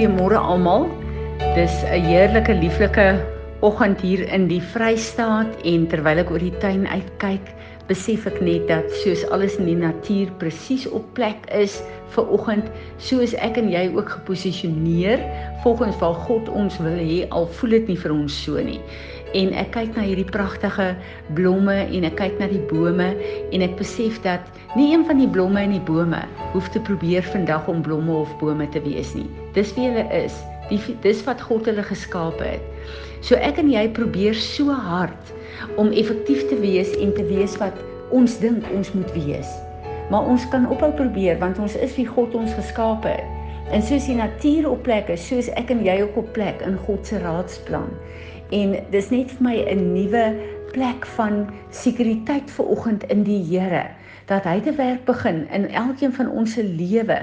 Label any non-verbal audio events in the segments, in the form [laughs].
Goeiemôre almal. Dis 'n heerlike, lieflike oggend hier in die Vrystaat en terwyl ek oor die tuin uitkyk, besef ek net dat soos alles in die natuur presies op plek is vir oggend, so is ek en jy ook geposisioneer volgens waar God ons wil hê al voel dit nie vir ons so nie. En ek kyk na hierdie pragtige blomme en ek kyk na die bome en ek besef dat nie een van die blomme en die bome hoef te probeer vandag om blomme of bome te wees nie. Dis wie hulle is. Die, dis wat God hulle geskaap het. So ek en jy probeer so hard om effektief te wees en te wees wat ons dink ons moet wees. Maar ons kan ophou probeer want ons is wie God ons geskaap het. En soos die natuur op plek is, soos ek en jy ook op plek in God se raadsplan. En dis net vir my 'n nuwe plek van sekuriteit vir oggend in die Here dat hy te werk begin in elkeen van ons se lewe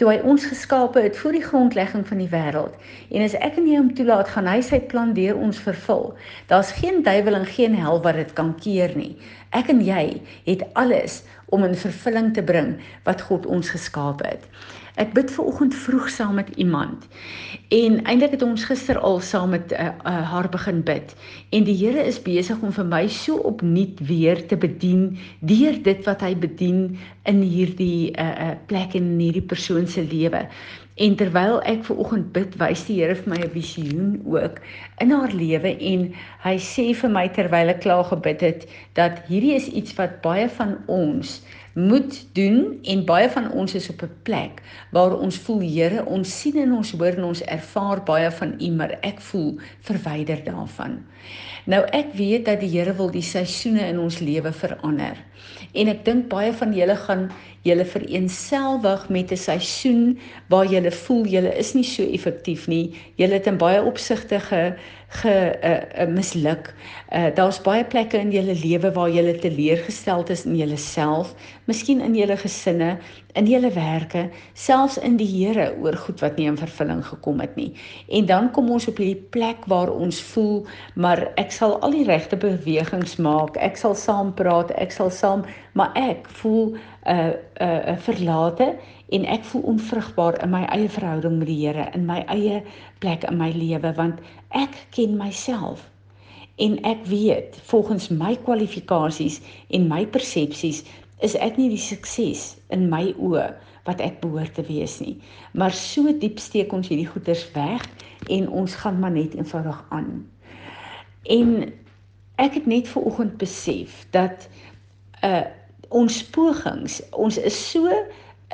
toe hy ons geskape het voor die grondlegging van die wêreld en as ek en jy hom toelaat gaan hy sy plan deur ons vervul. Daar's geen duiwel en geen hel wat dit kan keer nie. Ek en jy het alles om in vervulling te bring wat God ons geskaap het Ek bid ver oggend vroeg saam met iemand. En eintlik het ons gister al saam met uh, uh, haar begin bid. En die Here is besig om vir my so opnuut weer te bedien deur dit wat hy bedien in hierdie uh, uh, plek en in hierdie persoon se lewe. En terwyl ek ver oggend bid, wys die Here vir my 'n visioen ook in haar lewe en hy sê vir my terwyl ek klaar gebid het dat hierdie is iets wat baie van ons moet doen en baie van ons is op 'n plek waar ons voel Here, ons sien en ons hoor en ons ervaar baie van U, maar ek voel verwyder daarvan. Nou ek weet dat die Here wil die seisoene in ons lewe verander. En ek dink baie van julle gaan julle vereenselwig met 'n seisoen waar julle voel julle is nie so effektief nie. Julle het in baie opsigte ge ge uh, uh, misluk. Uh, Daar's baie plekke in julle lewe waar julle teleurgesteld is in julleself, miskien in julle gesinne, in julle werke, selfs in die Here oor goed wat nie in vervulling gekom het nie. En dan kom ons op hierdie plek waar ons voel, maar ek sal al die regte bewegings maak. Ek sal saam praat, ek sal saam, maar ek voel 'n uh, 'n uh, uh, verlate en ek voel onvrugbaar in my eie verhouding met die Here, in my eie plek in my lewe want ek ken myself. En ek weet volgens my kwalifikasies en my persepsies is ek nie die sukses in my oë wat ek behoort te wees nie. Maar so diep steek ons hierdie goeders weg en ons gaan maar net eenvoudig aan. En ek het net ver oggend besef dat uh ons pogings, ons is so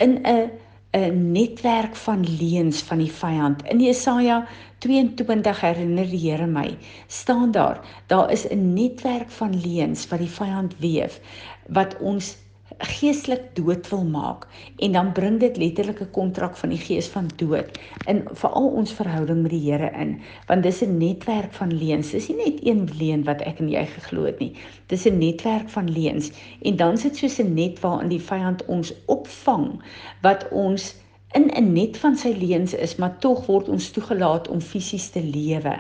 in 'n 'n netwerk van leuns van die vyand. In Jesaja 22 herinner die Here my, staan daar, daar is 'n netwerk van leuns wat die vyand weef wat ons geestelik dood wil maak en dan bring dit letterlik 'n kontrak van die gees van dood in veral ons verhouding met die Here in want dis 'n netwerk van leuns. Dis nie net een leuen wat ek en jy geglo het nie. Dis 'n netwerk van leuns. En dan sit soos 'n net waarin die vyand ons opvang wat ons in 'n net van sy leuns is, maar tog word ons toegelaat om fisies te lewe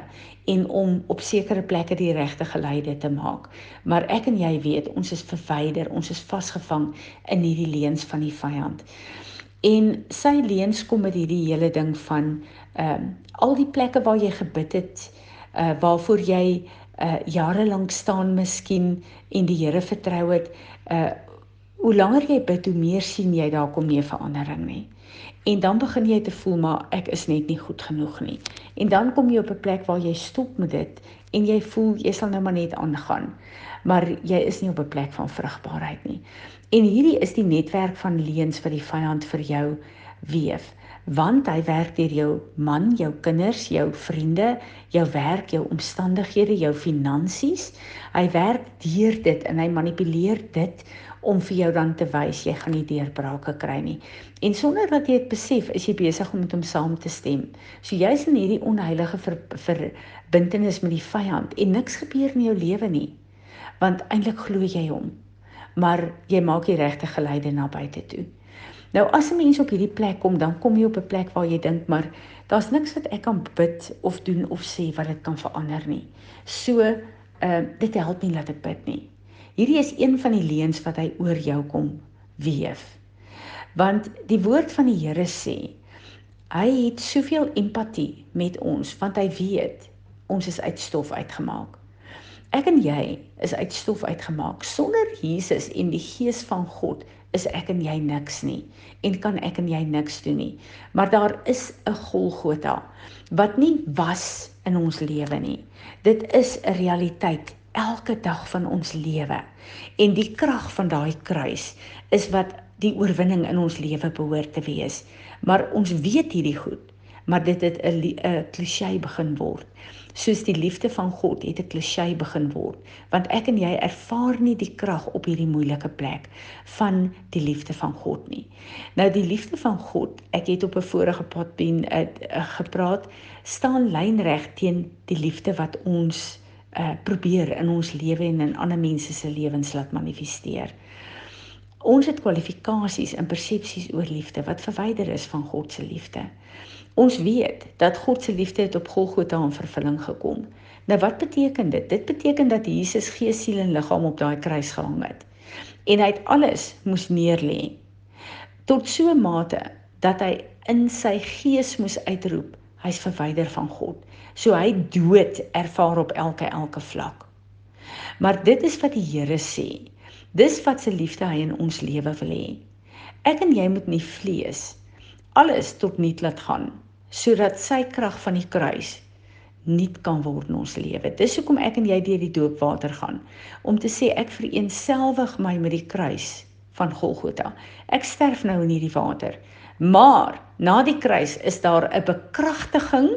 en om op sekere plekke die regte geleide te maak. Maar ek en jy weet, ons is verwyder, ons is vasgevang in hierdie leuns van die vyand. En sy leuns kom met hierdie hele ding van ehm uh, al die plekke waar jy gebid het, uh waarvoor jy uh jare lank staan miskien en die Here vertrou het, uh hoe langer jy bid, hoe meer sien jy daar kom nie verandering nie. En dan begin jy te voel maar ek is net nie goed genoeg nie. En dan kom jy op 'n plek waar jy stop met dit en jy voel jy sal nou maar net aangaan. Maar jy is nie op 'n plek van vrugbaarheid nie. En hierdie is die netwerk van leuns wat die vyand vir jou weef. Want hy werk deur jou man, jou kinders, jou vriende, jou werk, jou omstandighede, jou finansies. Hy werk deur dit en hy manipuleer dit om vir jou dan te wys jy gaan nie deurbrake kry nie. En sonder dat jy dit besef, is jy besig om met hom saam te stem. So jy's in hierdie onheilige verbintenis met die vyand en niks gebeur in jou lewe nie. Want eintlik glo jy hom. Maar jy maak die regte geleide na buite toe. Nou as 'n mens op hierdie plek kom, dan kom jy op 'n plek waar jy dink maar daar's niks wat ek kan bid of doen of sê wat dit kan verander nie. So, ehm uh, dit help nie dat ek bid nie. Hierdie is een van die leuns wat hy oor jou kom weef. Want die woord van die Here sê Hy het soveel empatie met ons want hy weet ons is uit stof uitgemaak. Ek en jy is uit stof uitgemaak. Sonder Jesus en die Gees van God is ek en jy niks nie en kan ek en jy niks doen nie. Maar daar is 'n Golgotha wat nie was in ons lewe nie. Dit is 'n realiteit elke dag van ons lewe. En die krag van daai kruis is wat die oorwinning in ons lewe behoort te wees. Maar ons weet hierdie goed maar dit het 'n 'n klisjé begin word. Soos die liefde van God het 'n klisjé begin word, want ek en jy ervaar nie die krag op hierdie moeilike plek van die liefde van God nie. Nou die liefde van God, ek het op 'n vorige potbeen uh, uh, gepraat, staan lynreg teen die liefde wat ons uh, probeer in ons lewe en in ander mense se lewens laat manifesteer. Ons het kwalifikasies en persepsies oor liefde wat verwyder is van God se liefde. Ons weet dat God se liefde het op Golgotha in vervulling gekom. Nou wat beteken dit? Dit beteken dat Jesus gees, siel en liggaam op daai kruis gehang het. En hy het alles moes neerlê. Tot so 'n mate dat hy in sy gees moes uitroep, hy's verwyder van God. So hy dood ervaar op elke elke vlak. Maar dit is wat die Here sê. Dis wat se liefde hy in ons lewe wil hê. Ek en jy moet nie vlees alles tot nul laat gaan sodat sy krag van die kruis nuut kan word in ons lewe. Dis hoekom ek en jy deur die doopwater gaan om te sê ek vereenselwig my met die kruis van Golgotha. Ek sterf nou in hierdie water. Maar na die kruis is daar 'n bekragtiging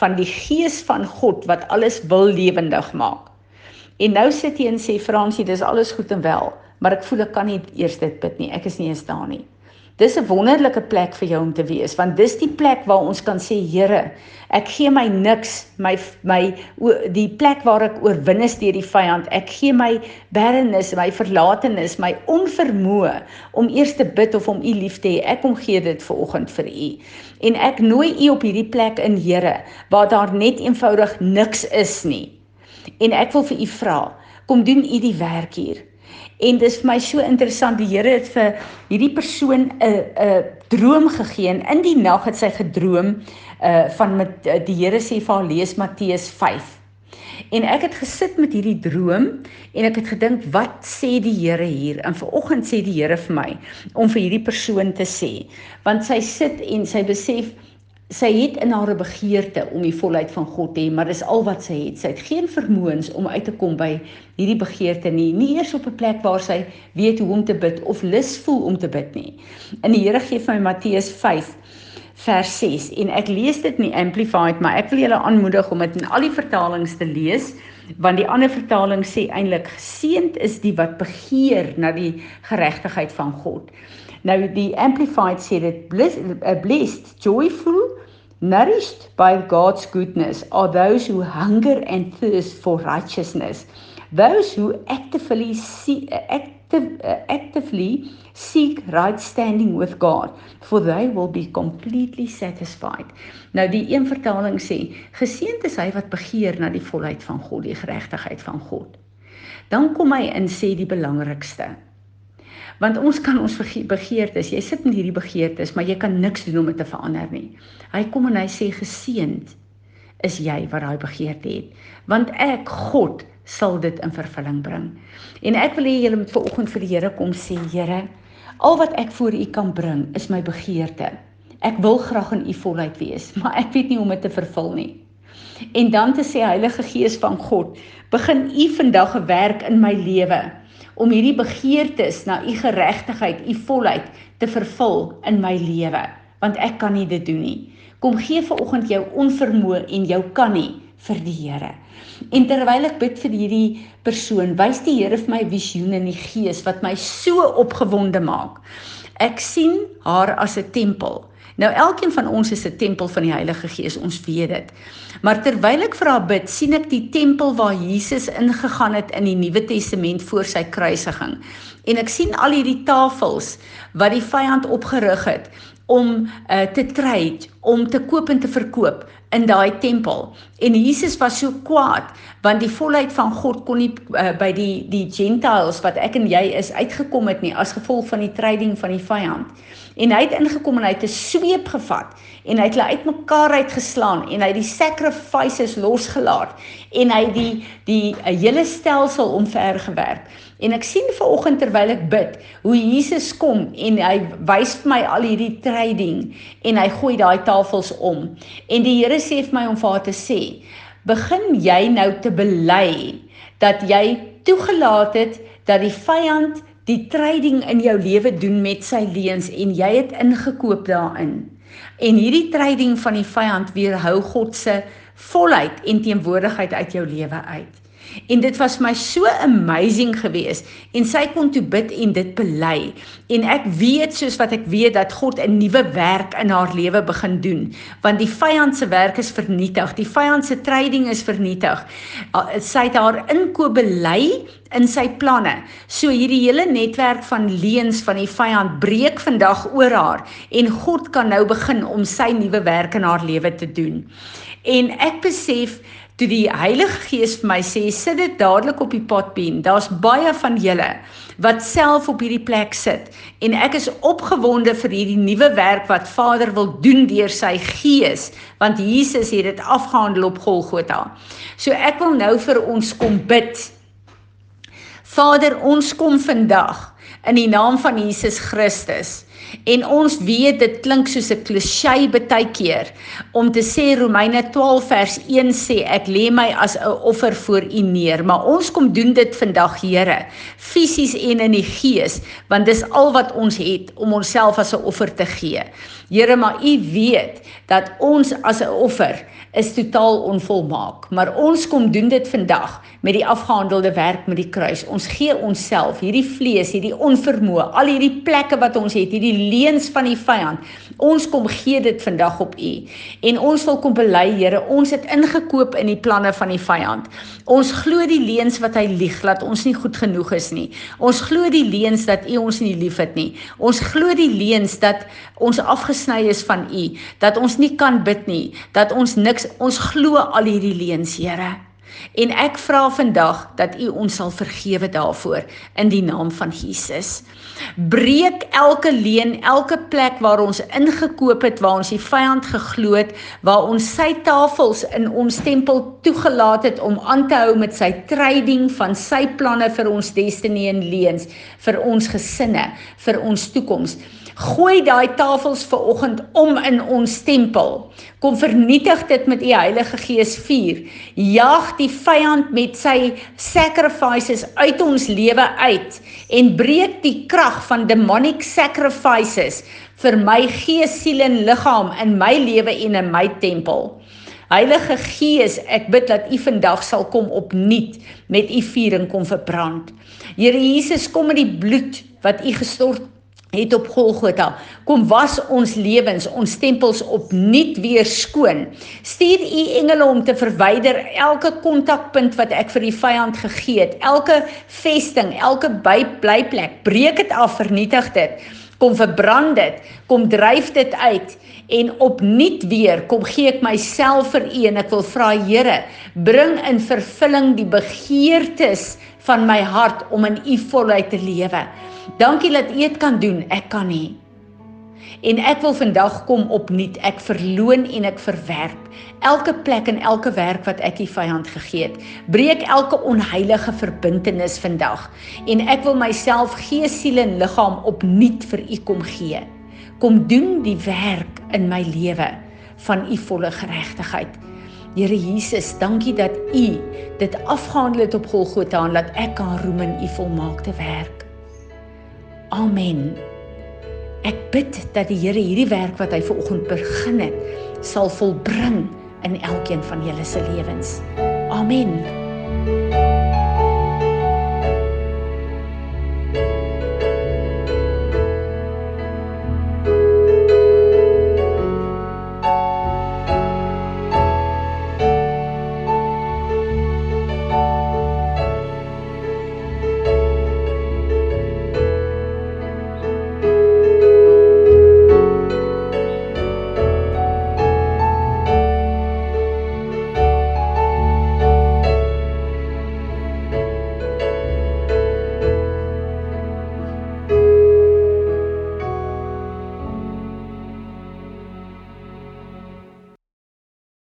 van die gees van God wat alles wil lewendig maak. En nou sit jy en sê Fransie, dis alles goed en wel, maar ek voel ek kan nie eers dit bid nie. Ek is nie eens daar nie. Dis 'n wonderlike plek vir jou om te wees want dis die plek waar ons kan sê Here, ek gee my niks, my my die plek waar ek oorwin is deur die vyand. Ek gee my barrenness, my verlatenis, my onvermoë om eers te bid of om U lief te hê. Ek kom gee dit ver oggend vir U. En ek nooi U op hierdie plek in Here waar daar net eenvoudig niks is nie. En ek wil vir U vra, kom doen U die werk hier. En dis vir my so interessant die Here het vir hierdie persoon 'n 'n droom gegee en in die nag het sy gedroom uh van met uh, die Here sê vir haar lees Matteus 5. En ek het gesit met hierdie droom en ek het gedink wat sê die Here hier? En vanoggend sê die Here vir my om vir hierdie persoon te sê want sy sit en sy besef sy het in haar begeerte om die volheid van God te hê, maar dis al wat sy het. Sy het geen vermoëns om uit te kom by hierdie begeerte nie, nie eers op 'n plek waar sy weet hoe om te bid of lus voel om te bid nie. In die Here gee vir my Matteus 5 vers 6 en ek lees dit nie amplified, maar ek wil julle aanmoedig om dit in al die vertalings te lees want die ander vertaling sê eintlik geseend is die wat begeer na die geregtigheid van God. Nou die amplified sê dit blessed, joyful Nourished by God's goodness are those who hunger and thirst for righteousness, those who actively see, active, uh, actively seek right standing with God, for they will be completely satisfied. Nou die een vertaling sê: Geseënd is hy wat begeer na die volheid van God, die geregtigheid van God. Dan kom hy in sê die belangrikste want ons kan ons begeertes, jy sit met hierdie begeertes, maar jy kan niks doen om dit te verander nie. Hy kom en hy sê geseend is jy wat daai begeerte het, want ek God sal dit in vervulling bring. En ek wil hê julle moet ver oggend vir die Here kom sê, Here, al wat ek voor U kan bring is my begeerte. Ek wil graag in U volheid wees, [laughs] maar ek weet nie hoe om dit te vervul nie. En dan te sê Heilige Gees van God, begin U vandag 'n werk in my lewe om hierdie begeertes na u geregtigheid, u volheid te vervul in my lewe, want ek kan nie dit doen nie. Kom gee vir oggend jou onvermoë en jou kan nie vir die Here. En terwyl ek bid vir hierdie persoon, wys die Here vir my visioene in die gees wat my so opgewonde maak. Ek sien haar as 'n tempel Nou elkeen van ons is 'n tempel van die Heilige Gees, ons weet dit. Maar terwyl ek vir haar bid, sien ek die tempel waar Jesus ingegaan het in die Nuwe Testament voor sy kruisiging. En ek sien al hierdie tafels wat die vyand opgerig het om uh, te trade, om te koop en te verkoop in daai tempel. En Jesus was so kwaad want die volheid van God kon nie uh, by die die gentiles wat ek en jy is uitgekom het nie as gevolg van die trading van die vyand. En hy het ingekom en hy het 'n sweep gevat en hy het hulle uitmekaar uitgeslaan en hy het die sacrifices losgelaat en hy het die die 'n hele stelsel omvergewerp. En ek sien ver oggend terwyl ek bid hoe Jesus kom en hy wys vir my al hierdie trading en hy gooi daai tafels om. En die Here sê vir my om vir haar te sê, begin jy nou te bely dat jy toegelaat het dat die vyand die trading in jou lewe doen met sy leuns en jy het ingekoop daarin. En hierdie trading van die vyand weerhou God se volheid en teenwoordigheid uit jou lewe uit. En dit was my so amazing geweest en sy kon toe bid en dit bely. En ek weet soos wat ek weet dat God 'n nuwe werk in haar lewe begin doen. Want die vyand se werk is vernietig. Die vyand se trading is vernietig. Sy het haar inkoop bely in sy planne. So hierdie hele netwerk van leuns van die vyand breek vandag oor haar. En God kan nou begin om sy nuwe werk in haar lewe te doen. En ek besef toe die Heilige Gees vir my sê sit dit dadelik op die potpen. Daar's baie van julle wat self op hierdie plek sit en ek is opgewonde vir hierdie nuwe werk wat Vader wil doen deur sy Gees want Jesus het dit afgehandel op Golgotha. So ek wil nou vir ons kom bid. Vader, ons kom vandag in die naam van Jesus Christus. En ons weet dit klink soos 'n klisjé baie keer om te sê Romeine 12 vers 1 sê ek lê my as 'n offer voor U neer, maar ons kom doen dit vandag Here, fisies en in die gees, want dis al wat ons het om onsself as 'n offer te gee. Here, maar U weet dat ons as 'n offer is totaal onvolmaak, maar ons kom doen dit vandag met die afgehandelde werk met die kruis. Ons gee onsself hierdie vlees, hierdie onvermoë, al hierdie plekke wat ons het, hierdie leuns van die vyand. Ons kom gee dit vandag op U. En ons wil kom bely, Here, ons het ingekoop in die planne van die vyand. Ons glo die leuns wat hy lieg dat ons nie goed genoeg is nie. Ons glo die leuns dat U ons nie liefhet nie. Ons glo die leuns dat ons afgesny is van U, dat ons nie kan bid nie, dat ons niks ons glo al hierdie leuns, Here. En ek vra vandag dat U ons sal vergewe daarvoor in die naam van Jesus. Breek elke leuen, elke plek waar ons ingekoop het, waar ons die vyand geglo het, waar ons sy tafels in ons tempel toegelaat het om aan te hou met sy trading van sy planne vir ons destiny en leuns, vir ons gesinne, vir ons toekoms. Gooi daai tafels ver oggend om in ons tempel. Kom vernietig dit met u Heilige Gees vuur. Jag die vyand met sy sacrifices uit ons lewe uit en breek die krag van demonic sacrifices vir my gees, siel en liggaam in my lewe en in my tempel. Heilige Gees, ek bid dat U vandag sal kom opnuut met U vuur en kom verbrand. Here Jesus, kom met die bloed wat U gestort het op Golgotha. Kom was ons lewens ons tempels opnuut weer skoon. Stuur u engele om te verwyder elke kontakpunt wat ek vir die vyand gegee het. Elke vesting elke blyplek breek dit af vernietig dit kom verbrand dit kom dryf dit uit en opnuut weer kom gee ek myself vir u en ek wil vra Here bring in vervulling die begeertes van my hart om in u volheid te lewe Dankie dat U dit kan doen. Ek kan nie. En ek wil vandag kom opnuut. Ek verloon en ek verwerp elke plek en elke werk wat ek die vyand gegee het. Breek elke onheilige verbintenis vandag en ek wil myself gees, siel en liggaam opnuut vir U kom gee. Kom doen die werk in my lewe van U volle geregtigheid. Here Jesus, dankie dat U dit afgehandel het op Golgotha en dat ek kan roem in U volmaakte werk. Amen. Ek bid dat die Here hierdie werk wat hy ver oggend begin het, sal volbring in elkeen van julle se lewens. Amen.